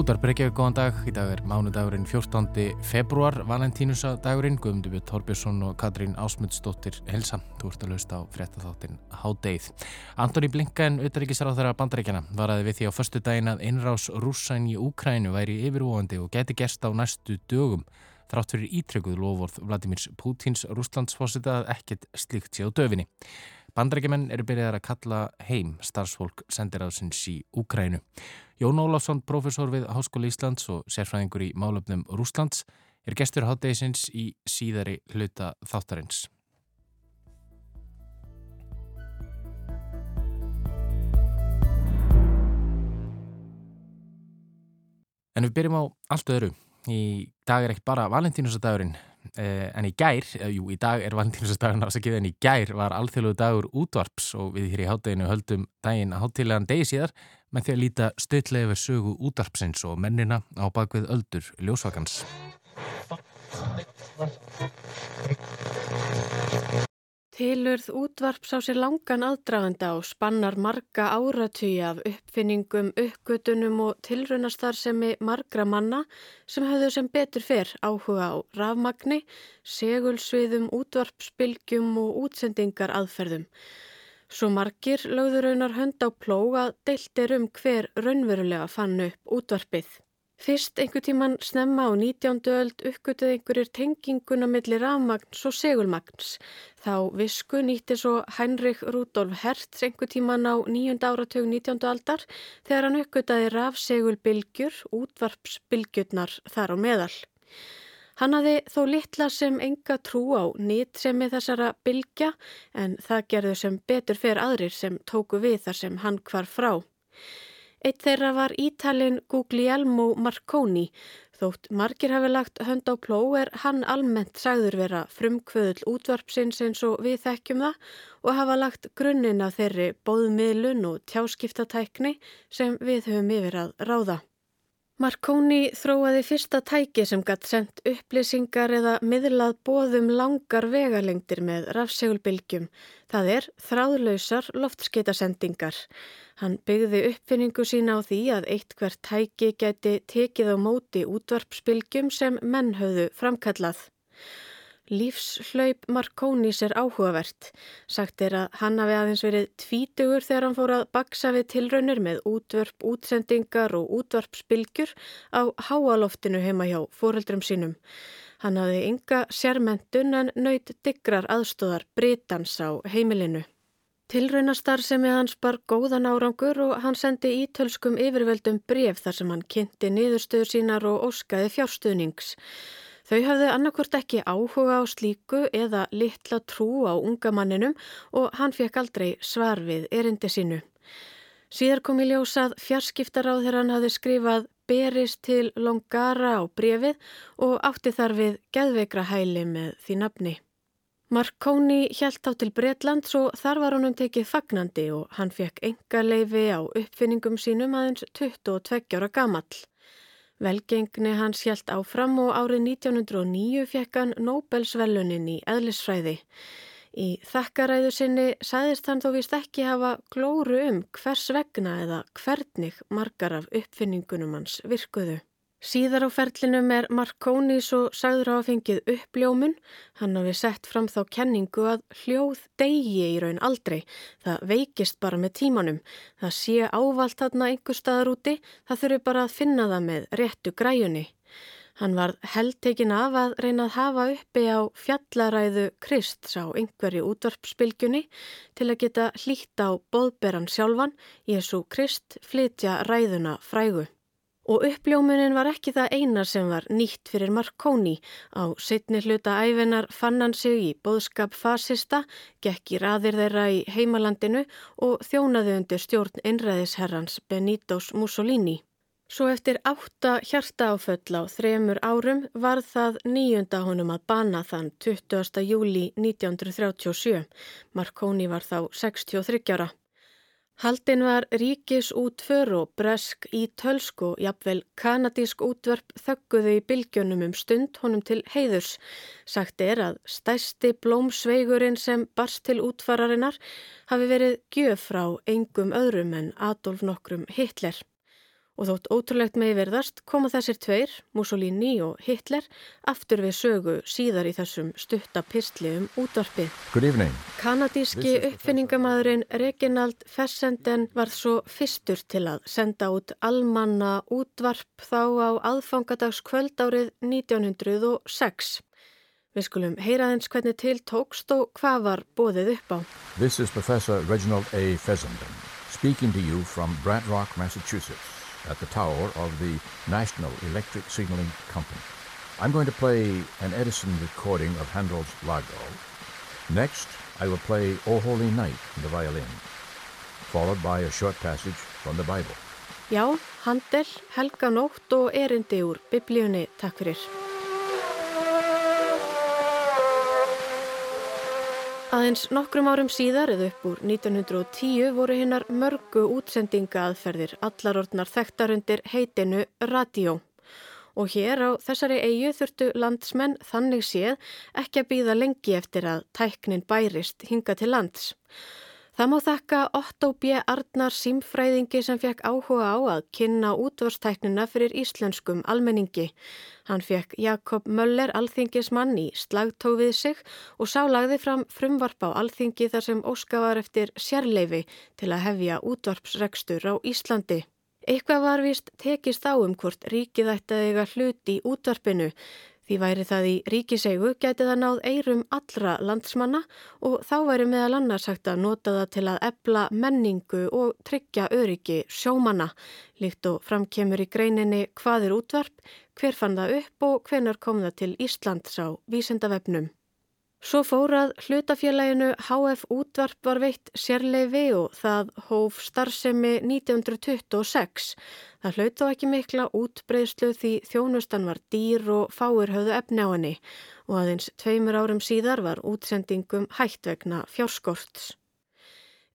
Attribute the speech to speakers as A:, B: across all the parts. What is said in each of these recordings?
A: Útvar Breykjavík, góðan dag. Í dag er mánudagurinn 14. februar, valentínusadagurinn. Guðmundur Björn Torbjörnsson og Katrín Ásmundsdóttir Helsa. Þú ert að lausta á frettatháttin Hádeið. Antoni á þeirra bandaríkjana, varaði við því á förstu daginn að einrás rússæn í Úkrænu væri yfirvóandi og geti gerst á næstu dögum. Þrátt fyrir ítrekuð lofórð Vladimir Putins rússlandsfósita að ekkert slíkt sé á döfinni. Bandrækjumenn eru byrjaðar að kalla heim starfsfólk sendiráðsins í Úkrænu. Jón Ólafsson, profesor við Háskóli Íslands og sérfræðingur í málöfnum Rúslands, er gestur hátdegisins í síðari hluta þáttarins. En við byrjum á allt öðru. Í dag er ekki bara valentínusadagurinn, Eh, en í gær, eh, jú í dag er valentínusadagurinn afsakið en í gær var alþjóðlu dagur útvarps og við hér í hátteginu höldum daginn háttilegan degi síðar með því að líta stöðlega yfir sögu útvarpsins og mennina á bakvið öldur ljósvakans.
B: Tilurð útvarps á sér langan aðdraganda og spannar marga áratugja af uppfinningum, uppgötunum og tilrunastarðsemi margra manna sem hafðu sem betur fyrr áhuga á rafmagni, segulsviðum, útvarpsbylgjum og útsendingar aðferðum. Svo margir lögður raunar hönd á plóga deilt er um hver raunverulega fann upp útvarpið. Fyrst einhver tíman snemma á 19. öld uppgötuð einhverjir tenginguna millir rafmagns og segulmagns. Þá visku nýtti svo Heinrich Rudolf Hertz einhver tíman á nýjunda áratug 19. aldar þegar hann uppgötaði rafsegulbylgjur, útvarpsbylgjurnar þar á meðal. Hann hafði þó litla sem enga trú á nýtt sem með þessara bylgja en það gerðu sem betur fer aðrir sem tóku við þar sem hann hvar frá. Eitt þeirra var ítalinn Guglielmo Marconi. Þótt margir hafi lagt hönd á pló er hann almennt sagður vera frumkvöðul útvarpsins eins og við þekkjum það og hafa lagt grunninn af þeirri bóðmiðlun og tjáskiptatækni sem við höfum yfir að ráða. Marconi þróaði fyrsta tæki sem gatt sendt upplýsingar eða miðlað bóðum langar vegalengdir með rafsegulbylgjum. Það er þráðlausar loftskeitasendingar. Hann byggði uppfinningu sína á því að eitt hvert tæki geti tekið á móti útvarpsbylgjum sem menn höfðu framkallað. Lífshlaup Markónis er áhugavert. Sagt er að hann hafi aðeins verið tvítugur þegar hann fór að baksa við tilraunir með útvörp, útsendingar og útvarpsbylgjur á háaloftinu heima hjá fóreldrum sínum. Hann hafi ynga sérmentun en nöyt digrar aðstóðar Britans á heimilinu. Tilraunastar sem er hans bar góðan árangur og hann sendi ítölskum yfirveldum bref þar sem hann kynnti niðurstöður sínar og óskaði fjárstuðnings. Þau hafði annarkvört ekki áhuga á slíku eða litla trú á unga manninum og hann fekk aldrei svar við erindi sínu. Síðar kom í ljósað fjarskiptaráð þegar hann hafði skrifað berist til Longara á brefið og átti þar við geðveikra hæli með því nafni. Marconi hjælt á til Breitlands og þar var honum tekið fagnandi og hann fekk enga leifi á uppfinningum sínum aðeins 22 ára gamall. Velgengni hans hjælt áfram og árið 1909 fekk hann Nobelsvellunin í eðlisfræði. Í þakkaræðu sinni sæðist hann þó vist ekki hafa glóru um hvers vegna eða hvernig margar af uppfinningunum hans virkuðu. Síðar á ferlinum er Marconi svo sagður á að fengið uppljómun. Hann hafi sett fram þá kenningu að hljóð degi í raun aldrei. Það veikist bara með tímanum. Það sé ávalt þarna einhver staðar úti. Það þurfi bara að finna það með réttu græjunni. Hann var heldtekin af að reyna að hafa uppi á fjallaræðu Krist sá einhverju útvarpsbylgjunni til að geta hlýtt á boðberan sjálfan Jésu Krist flytja ræðuna frægu. Og uppljómunin var ekki það eina sem var nýtt fyrir Marconi. Á setni hluta æfinar fann hann sig í boðskap fasista, gekk í raðir þeirra í heimalandinu og þjónaði undir stjórn einræðisherrans Benitos Mussolini. Svo eftir átta hjarta áföll á þremur árum var það nýjunda honum að bana þann 20. júli 1937. Marconi var þá 63 ára. Haldin var ríkis útför og bresk í tölsk og jafnvel kanadísk útverp þögguðu í bylgjunum um stund honum til heiðurs. Sagt er að stæsti blómsveigurinn sem barst til útfararinnar hafi verið gjöf frá engum öðrum en Adolf nokkrum Hitler. Og þótt ótrúlegt með verðast koma þessir tveir, Mussolini og Hitler, aftur við sögu síðar í þessum stutta pistli um útvarpið.
C: Good evening.
B: Kanadíski uppfinningamæðurinn Reginald Fessenden var svo fyrstur til að senda út almanna útvarp þá á aðfangadags kvöldárið 1906. Við skulum heyraðins hvernig til tókst og hvað var bóðið upp á.
C: This is Professor Reginald A. Fessenden speaking to you from Brant Rock, Massachusetts. At the tower of the National Electric Signaling Company. I'm going to play an Edison recording of Handel's Lago. Next, I will play O Holy Night on the violin, followed by a short passage from the Bible.
B: Já, Handel, Helga Nótt og erindi úr biblíunni, takk fyrir. Aðeins nokkrum árum síðar eða upp úr 1910 voru hinnar mörgu útsendinga aðferðir allar orðnar þekktarundir heitinu Radio. Og hér á þessari eigu þurftu landsmenn þannig séð ekki að býða lengi eftir að tæknin bærist hinga til lands. Það má þakka Otto B. Arnar símfræðingi sem fekk áhuga á að kynna útvarstæknina fyrir íslenskum almenningi. Hann fekk Jakob Möller alþingismann í slagtófið sig og sálagði fram frumvarp á alþingi þar sem óska var eftir sérleifi til að hefja útvarpsregstur á Íslandi. Eitthvað var vist tekist á um hvort ríkið ætti að eiga hluti í útvarpinu Því væri það í ríkiseigu gæti það náð eirum allra landsmanna og þá væri meðal annars hægt að nota það til að ebla menningu og tryggja öryggi sjómanna, líkt og framkemur í greininni hvað er útvarp, hver fann það upp og hvenar kom það til Íslands á vísindavefnum. Svo fórað hlutafélaginu HF útvarp var veitt sérleifi og það hóf starfsemi 1926. Það hlaut þó ekki mikla útbreyðslu því þjónustan var dýr og fáir höfðu efni á henni og aðeins tveimur árum síðar var útsendingum hætt vegna fjárskorts.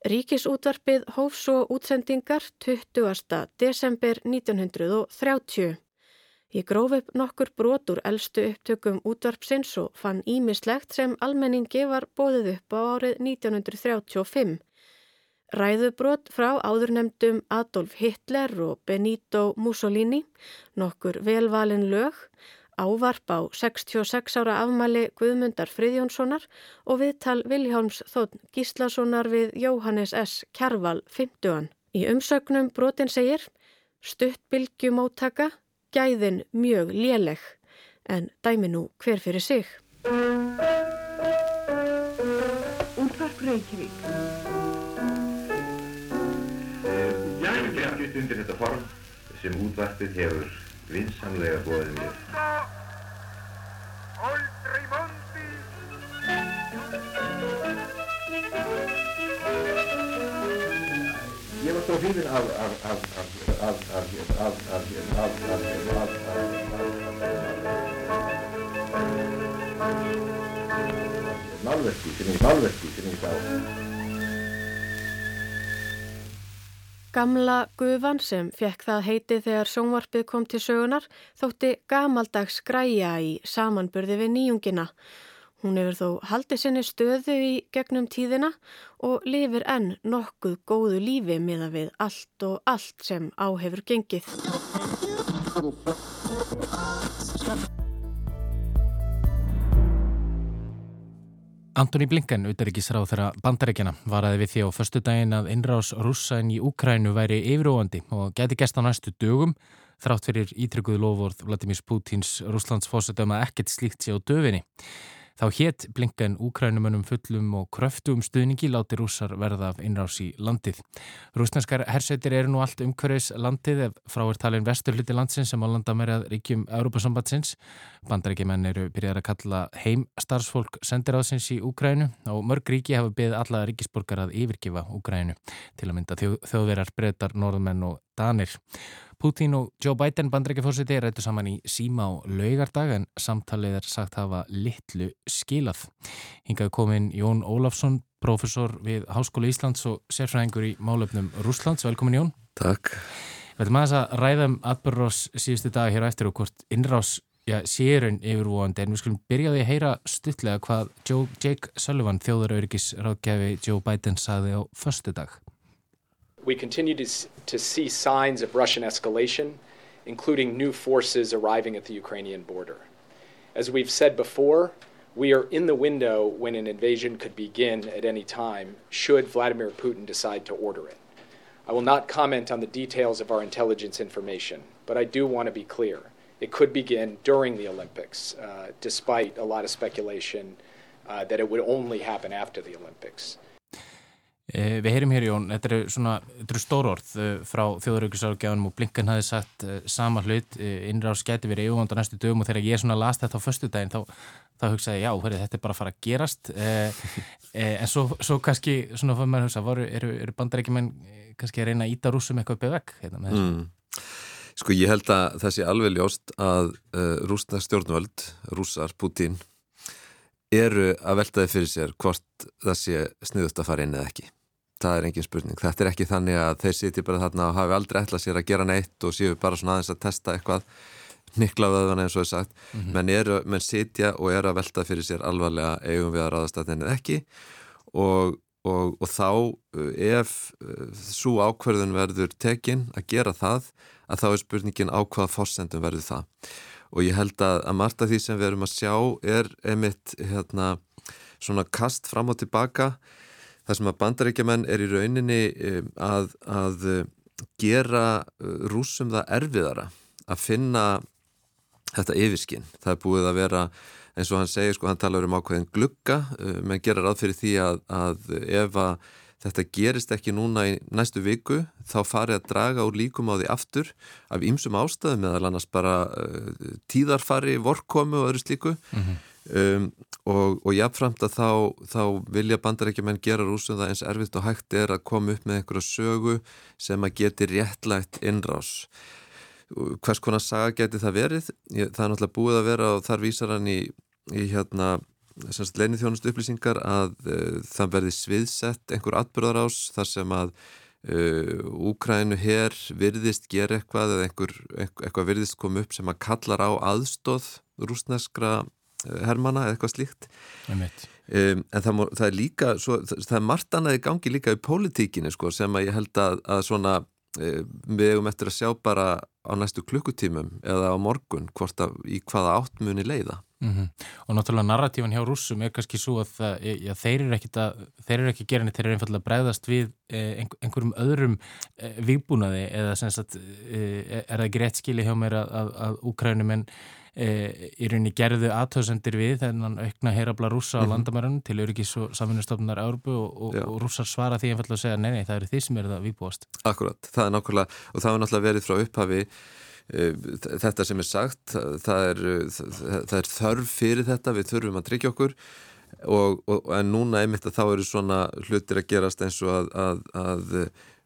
B: Ríkisútvarpið hóf svo útsendingar 20. desember 1930. Ég gróf upp nokkur brot úr eldstu upptökum útvarpsins og fann ímislegt sem almenningi var bóðið upp á árið 1935. Ræðubrot frá áðurnemdum Adolf Hitler og Benito Mussolini, nokkur velvalin lög, ávarp á 66 ára afmæli Guðmundar Friðjónssonar og viðtal Viljáms Þótt Gíslasonar við Jóhannes S. Kjærval 50. Í umsögnum brotin segir Stuttbylgjumóttaka gæðin mjög léleg en dæmi nú hver fyrir sig.
D: Útvarp Reykjavík
E: ég hef gert undir þetta form sem útvarpið hefur vinsamlega bóðið mér. Aldrei mandi! Ég var svo hrifin af málverki sem ég málverki sem ég sá.
B: Gamla gufan sem fekk það heiti þegar sjónvarpið kom til sögunar þótti gamaldags græja í samanburði við nýjungina Hún hefur þó haldið sinni stöðu í gegnum tíðina og lifir enn nokkuð góðu lífi miða við allt og allt sem á hefur gengið.
A: Antoni Blinken, auðaríkisráð þeirra bandarækjana, varaði við því á förstu daginn að innrás rússainn í Úkrænu væri yfiróandi og geti gæst á næstu dögum þrátt fyrir ítrykkuðu lofvörð Vladimir Putins rúslandsfósættum að ekkert slíkt sé á döfinni. Þá hétt blinkan úkrænumönum fullum og kröftum stuðningi láti rússar verða af innrás í landið. Rúsnarskar hersveitir eru nú allt umhverfis landið ef frá er talin vestur hluti landsins sem á landamerjað ríkjum Európa-sambatsins. Bandaríkjumenn eru byrjað að kalla heim starfsfólk sendiráðsins í Úkrænu og mörg ríki hafa byggð alla ríkisborgar að yfirgifa Úkrænu til að mynda þjóðverjar, breytar, norðmenn og danir. Putin og Joe Biden bandrækjafórsiti rættu saman í síma á laugardag en samtalið er sagt hafa litlu skilað. Hingað komin Jón Ólafsson, profesor við Háskóla Íslands og sérfræðingur í málöfnum Rúslands. Velkomin Jón.
F: Takk.
A: Við ætlum aðeins að ræða um atbyrðrós síðustu dag hér á eftir og hvort innrás já, sérun yfirvóandi en við skulum byrjaði að heyra stuttlega hvað Joe, Jake Sullivan, þjóðarauðrikis ráðgæfi Joe Biden saði á förstu dag.
F: We continue to, to see signs of Russian escalation, including new forces arriving at the Ukrainian border. As we've said before, we are in the window when an invasion could begin at any time, should Vladimir Putin decide to order it. I will not comment on the details of our intelligence information, but I do want to be clear. It could begin during the Olympics, uh, despite a lot of speculation uh, that it would only happen after the Olympics.
A: Eh, við heyrim hér Jón, þetta eru svona, þetta eru stórorð eh, frá þjóðarauðgjörsáðgjafnum og Blinken hafi sagt eh, sama hlut, innráð skæti verið yfirvönda næstu dögum og þegar ég svona las þetta á förstu daginn þá, þá hugsaði já, hörru, þetta er bara að fara að gerast en svo, svo kannski svona fyrir maður að hugsa, voru, eru, eru bandarækjumenn kannski að reyna að íta rúsum eitthvað uppið vekk hérna með þessu?
G: Mm. Sko ég held að það sé alveg ljóst að uh, rúsna stjórnvöld, rúsar, Putin eru að veltaði fyrir sér hvort það sé sniðust að fara inn eða ekki. Það er engin spurning. Þetta er ekki þannig að þeir siti bara þarna og hafi aldrei ætlað sér að gera neitt og séu bara svona aðeins að testa eitthvað niklaðaðan eins og ég sagt. Mm -hmm. menn, eru, menn sitja og eru að velta fyrir sér alvarlega eigum við að ráðast að þennið ekki og, og, og þá ef uh, svo ákverðun verður tekinn að gera það að þá er spurningin á hvaða fórsendum verður það og ég held að, að margt af því sem við erum að sjá er emitt hérna, svona kast fram og tilbaka þar sem að bandaríkjaman er í rauninni að, að gera uh, rúsum það erfiðara að finna þetta yfirskinn. Það er búið að vera eins og hann segir, sko, hann talar um ákveðin glugga, uh, menn gera ráð fyrir því að, að ef að þetta gerist ekki núna í næstu viku þá farið að draga úr líkum á því aftur af ýmsum ástæðum meðal annars bara tíðarfari, vorkomu og öðru slíku mm -hmm. um, og, og jáfnframt að þá, þá vilja bandarækjumenn gera rúsum það eins erfitt og hægt er að koma upp með einhverja sögu sem að geti réttlægt innrás. Hvers konar saga geti það verið? Það er náttúrulega búið að vera og þar vísar hann í, í hérna leinið þjónustu upplýsingar að uh, það verði sviðsett einhver atbyrðarás þar sem að uh, Úkrænu hér virðist gera eitthvað eða einhver, eitthvað virðist koma upp sem að kallar á aðstóð rúsneskra uh, hermana eða eitthvað slíkt. Um, en það, það er líka svo, það er margt annað í gangi líka í pólitíkinu sko, sem að ég held að, að svona við hefum eftir að sjá bara á næstu klukkutímum eða á morgun hvort að í hvaða áttmunni leiða.
A: Mm -hmm. Og náttúrulega narratífan hjá rússum er kannski svo að það, já, þeir eru ekki að, þeir eru ekki að gera neitt, þeir eru einfallega að bregðast við eh, einhverjum öðrum viðbúnaði eða sem sagt er það ekki rétt skili hjá mér að, að, að úkrænumenn eh, í rauninni gerðu aðtöðsendir við þennan aukna heyrabla rússa á -hmm. landamærunum til öryggis og samfunnustofnunar Árbu og, og, rússar svara því einfallega að segja nei, nei, það eru því sem eru það viðbúast.
G: Akkurat, það er nákvæmlega og það er náttúrulega verið frá upphafi Eh, þetta sem er sagt það er, það er þörf fyrir þetta við þurfum að tryggja okkur og, og, en núna einmitt að þá eru svona hlutir að gerast eins og að, að, að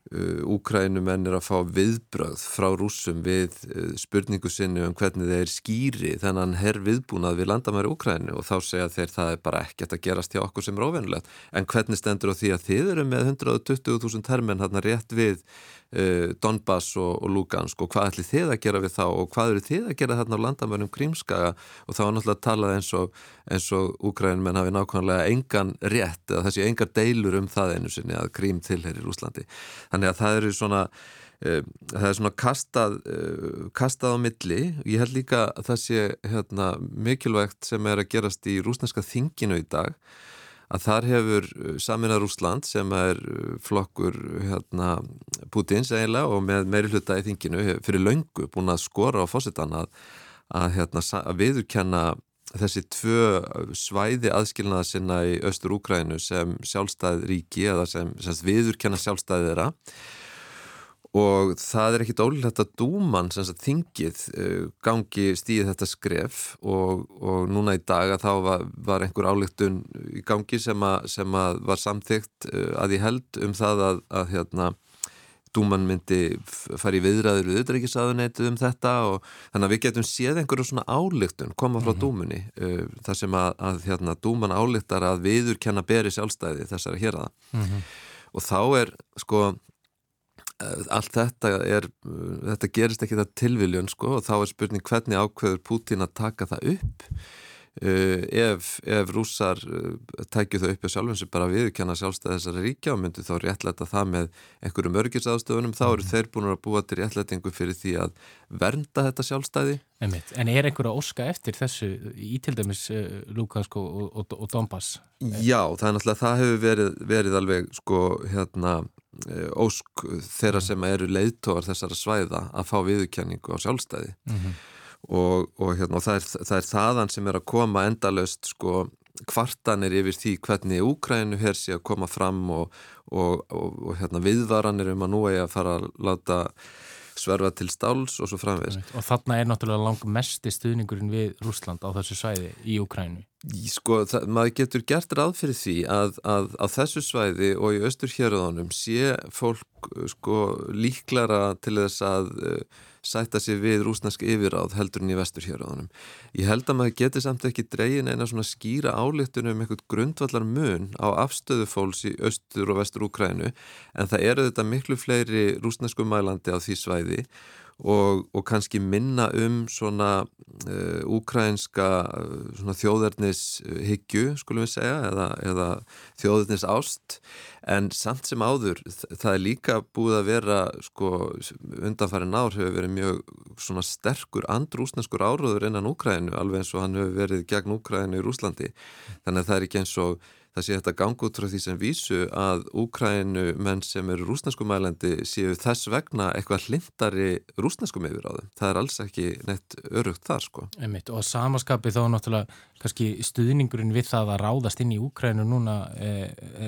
G: Úkrænumenn er að fá viðbröð frá rúsum við uh, spurningu sinni um hvernig þeir skýri þennan herr viðbúnað við landamæri Úkrænu og þá segja þeir það er bara ekkert að gerast hjá okkur sem er óvenulegt en hvernig stendur á því að þið eru með 120.000 termen hérna rétt við uh, Donbass og, og Lugansk og hvað ætli þið að gera við þá og hvað eru þið að gera þarna á landamörnum Krímskaga og þá er náttúrulega eins og eins og Úkrænum en hafi nákvæmlega engan rétt eða þessi engar deilur um það einu sinni að Krím tilherir Úslandi. Þannig að það eru svona Uh, það er svona kastað, uh, kastað á milli. Ég held líka að það sé hérna, mikilvægt sem er að gerast í rúsneska þinginu í dag að þar hefur uh, Saminar Úsland sem er flokkur hérna, Putins eiginlega og með meiri hluta í þinginu fyrir laungu búin að skora á fósittan að, að, hérna, að viðurkenna þessi tvö svæði aðskilnaða sinna í Östur Úkrænu sem sjálfstæð ríki eða sem, sem viðurkenna sjálfstæðið þeirra. Og það er ekkit ólíklegt að dúman sem sagt þingið uh, gangi stíð þetta skref. Og, og núna í dag að þá var, var einhver álíktun í gangi sem, a, sem að var samþygt uh, að ég held um það að, að hérna dúman myndi fara í viðræður við auðvitaðrikiðsaðunætu um þetta og þannig að við getum séð einhverju svona álíktun koma frá mm -hmm. dúmunni uh, þar sem að, að hérna, dúman álíktar að viður kenna beri sjálfstæði þessari hér aða mm -hmm. og þá er sko Eh, allt þetta er þetta gerist ekki það tilviljun sko og þá er spurning hvernig ákveður Pútín að taka það upp ef, ef rússar uh, tækju þau upp á sjálfum sem bara viðkjanna sjálfstæði þessari ríkja og myndu þá réttlæta það með einhverjum örgisáðstöfunum þá eru mm. þeir búin að búa til réttlætingu fyrir því að vernda þetta sjálfstæði
A: Einmitt. En er einhver að óska eftir þessu í til dæmis uh, Lukansk og, og, og Donbass?
G: Já, það er náttúrulega, það hefur verið, verið alveg sko hérna ósk þeirra sem eru leiðtógar þessara svæða að fá viðkjanningu á sjálfstæði mm -hmm og, og, hérna, og það, er, það er þaðan sem er að koma endalöst sko kvartanir yfir því hvernig Úkrænu hér sé að koma fram og, og hérna, viðvaranir um að nú er að fara að láta sverfa til stáls og svo framvegis.
A: Og þarna er náttúrulega lang mesti stuðningurinn við Rúsland á þessu svæði í Úkrænu.
G: Sko, það, maður getur gert ráð fyrir því að, á þessu svæði og í austur hérðunum sé fólk sko líklara til þess að sætta sig við rúsnesk yfiráð heldur en í vestur hér á þannig. Ég held að maður geti samt ekki dreyin eina svona skýra álíktunum um eitthvað grundvallar mun á afstöðu fólks í austur og vestur Úkrænu en það eru þetta miklu fleiri rúsnesku mælandi á því svæði og, og kannski minna um svona uh, úkrænska uh, svona þjóðarnishyggju skulum við segja eða, eða þjóðarnis ást en samt sem áður það er líka búið að vera sko undanfærin ár hefur verið mjög svona sterkur andrúsneskur áróður innan Úkrænu alveg eins og hann hefur verið gegn Úkrænu í Rúslandi þannig að það er ekki eins og það sé þetta gangu út frá því sem vísu að Úkrænu menn sem eru rúsneskum mælandi séu þess vegna eitthvað hlindari rúsneskum yfir á þeim. Það er alls ekki neitt örugt þar sko.
A: Einmitt. Og samaskapi þá náttúrulega kannski stuðningurinn við það að ráðast inn í Úkrænu núna e,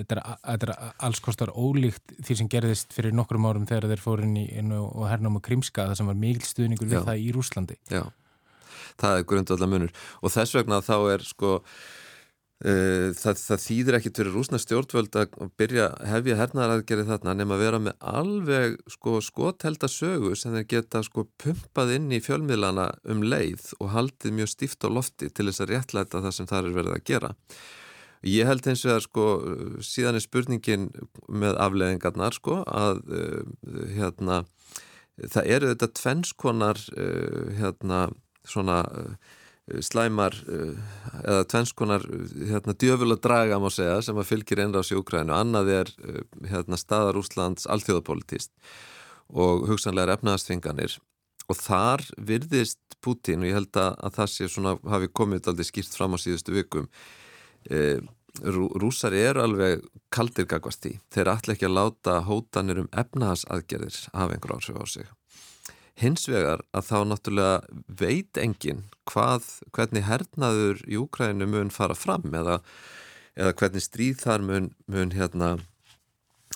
A: þetta er, er alls kostar ólíkt því sem gerðist fyrir nokkrum árum þegar þeir fóru inn í og hernum og krimska það sem var mikil stuðningur við Já. það í Rúslandi.
G: Já, það er grundvallar munur og þess vegna þá er sko það, það þýðir ekkit fyrir rúsna stjórnvöld að byrja hefja hernaðaraðgerið þarna nema að vera með alveg sko, skothelda sögu sem þeir geta sko, pumpað inn í fjölmiðlana um leið og haldið mjög stíft á lofti til þess að réttlæta það sem það er verið að gera. Ég held eins og það sko síðan er spurningin með afleðingarnar sko að uh, hérna það eru þetta tvennskonar uh, hérna svona slæmar eh, eða tvennskonar hérna, djöfula draga má segja sem að fylgir einráðs í Ukrænu annað er eh, hérna, staðar Úslands alþjóðapolítist og hugsanlegar efnaðastfinganir og þar virðist Putin og ég held að, að það sé svona hafi komið aldrei skýrt fram á síðustu vikum e, rú, rúsar eru alveg kaldir gagvast í þeir ætla ekki að láta hótanir um efnaðasaðgerðir af einhver ársöfu á sig Hins vegar að þá náttúrulega veit engin hvað, hvernig hernaður í Úkrænu mun fara fram eða, eða hvernig stríð þar mun, mun, hérna,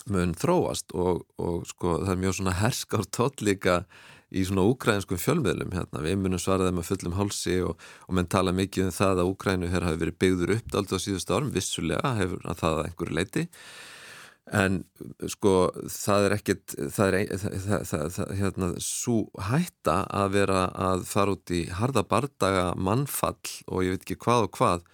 G: mun þróast og, og sko það er mjög svona herskár tóllíka í svona úkrænskum fjölmiðlum hérna. Við munum svaraði með fullum hálsi og, og menn tala mikið um það að Úkrænu hafi verið byggður upp aldrei á síðustu árum, vissulega hefur það að einhverju leiti en sko það er ekkit það er það, það, hérna, svo hætta að vera að fara út í harda bardaga mannfall og ég veit ekki hvað og hvað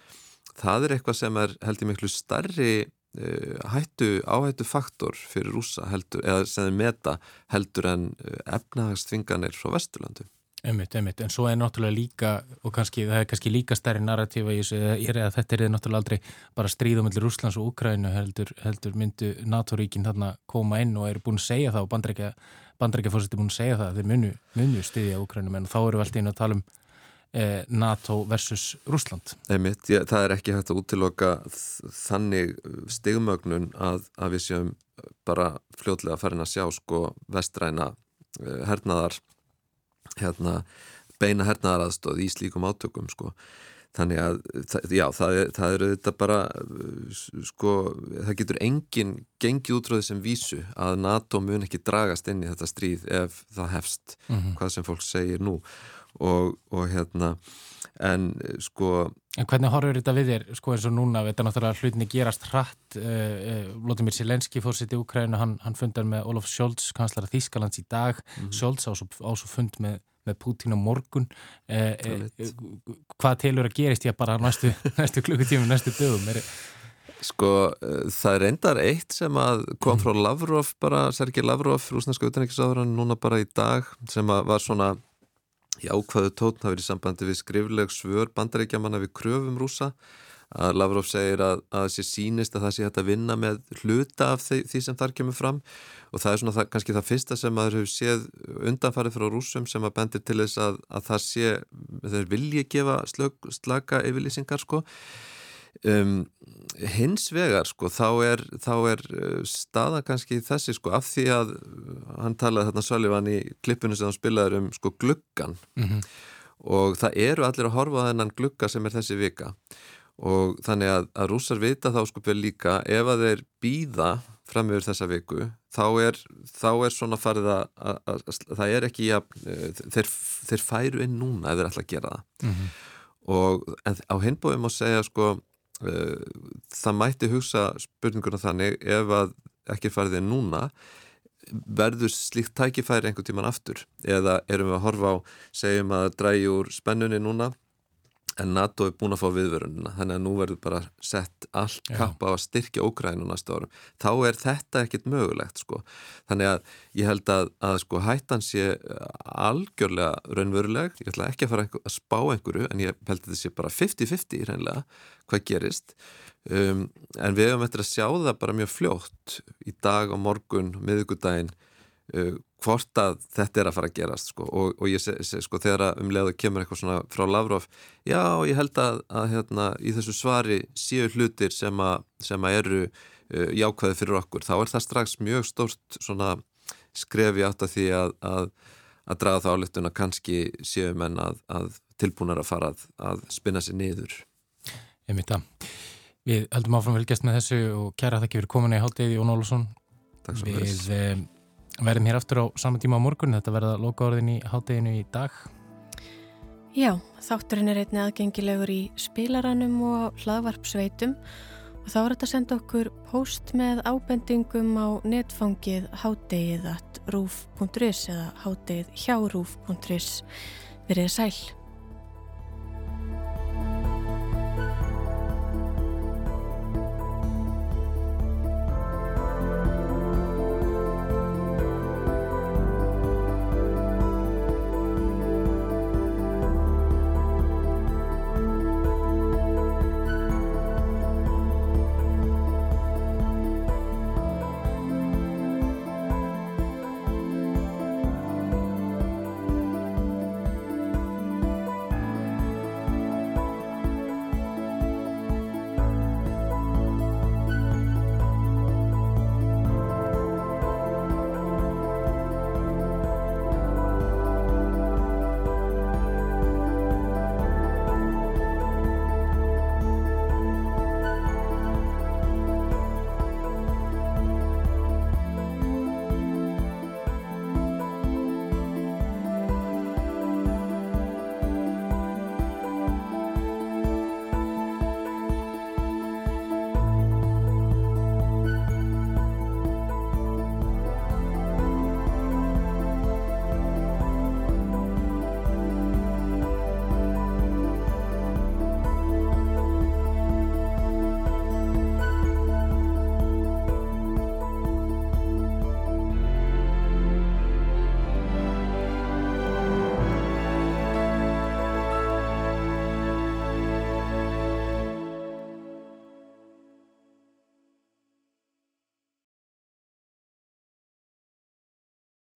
G: það er eitthvað sem er held ég miklu starri uh, hættu áhættu faktor fyrir rúsa heldur eða sem er meta heldur en uh, efnahagstvinganir frá Vesturlandu
A: Einmitt, einmitt, en svo er náttúrulega líka og kannski, það er kannski líka stærri narratífa í þessu, er að þetta er náttúrulega aldrei bara stríðum mellir Rúslands og Ukrænu heldur, heldur myndu NATO-ríkin þarna koma inn og eru búin að segja það og bandrækjafórsett er búin að segja það þeir munu, munu stiðja Ukrænum en þá eru við alltaf inn að tala um eh, NATO versus Rúsland
G: Einmitt, ég, það er ekki hægt að útiloka þannig stigmögnun að, að við séum bara fljóðlega farin að sjá sko vestræna eh, hernaðar hérna, beina hernaðaraðstóð í slíkum átökum sko. þannig að já, það, það eru þetta bara sko, það getur enginn gengið útráðið sem vísu að NATO mun ekki dragast inn í þetta stríð ef það hefst, mm -hmm. hvað sem fólk segir nú og, og hérna en sko
A: En hvernig horfur þetta við þér, sko eins og núna þetta er náttúrulega hlutinni gerast hratt uh, uh, Vladimir Zelenski fórsett í Ukrænu hann, hann fundar með Olof Scholz kanslara Þískalands í dag, mm -hmm. Scholz á svo fund með, með Putin á morgun. Uh, hvað telur að gerist? Ég bara næstu, næstu klukkutími næstu dögum. Er
G: Sko það er endar eitt sem að kom frá Lavrov bara, Sergei Lavrov, rúsneska utanrikiðsáður núna bara í dag sem að var svona jákvæðu tótn hafi verið í sambandi við skrifleg svör bandaríkjamanna við kröfum rúsa að Lavrov segir að það sé sínist að það sé hægt að vinna með hluta af því, því sem þar kemur fram. Og það er svona það, kannski það fyrsta sem maður hefur séð undanfarið frá rúsum sem að bendir til þess að, að það sé, þeir vilji gefa slög, slaka yfirlýsingar sko. Um, hins vegar sko þá er, þá er uh, staða kannski þessi sko af því að hann talaði þarna Sölívan í klippinu sem hann spilaði um sko gluggan mm -hmm. og það eru allir að horfa þennan glugga sem er þessi vika og þannig að, að rússar vita þá sko vel líka ef að þeir býða fram yfir þessa viku þá er, þá er svona farið að, að, að það er ekki að þeir, þeir færu inn núna ef þeir ætla að gera það mm -hmm. og á hinbóðum að segja sko það mætti hugsa spurninguna þannig ef að ekki farið inn núna verður slíkt tækifæri einhvern tíman aftur? Eða erum við að horfa á segjum að drægi úr spennunni núna en NATO er búin að fá viðverunina þannig að nú verður bara sett allt kappa á að styrkja Ógrænu næsta árum. Þá er þetta ekkit mögulegt sko. Þannig að ég held að, að sko hættan sé algjörlega raunveruleg, ég ætla ekki að fara að spá einhverju en ég held að þetta sé bara 50-50 reynilega hvað gerist. Um, en við hefum eftir að sjá það bara mjög fljótt í dag og morgun, miðugudaginn uh, hvort að þetta er að fara að gerast sko. og, og ég segi sko þegar umlega kemur eitthvað svona frá Lavrov já ég held að, að hérna, í þessu svari séu hlutir sem, a, sem að eru uh, jákvæði fyrir okkur. Þá er það strax mjög stórt svona skrefi átt að því að, að, að draga það álittun að kannski séu menn að tilbúnar að fara að spinna sér niður.
A: Ég myndi að við höldum áfram velgjast með þessu og kæra það ekki fyrir komin í hálfdegi Jón Ólusson Við verðum hér aftur á saman tíma á morgun. Þetta verða lokaorðin í hátteginu í dag.
B: Já, þátturinn er einni aðgengilegur í spilaranum og hlaðvarpsveitum. Og þá er þetta að senda okkur post með ábendingum á netfangið háttegið at rúf.is eða háttegið hjá rúf.is verið sæl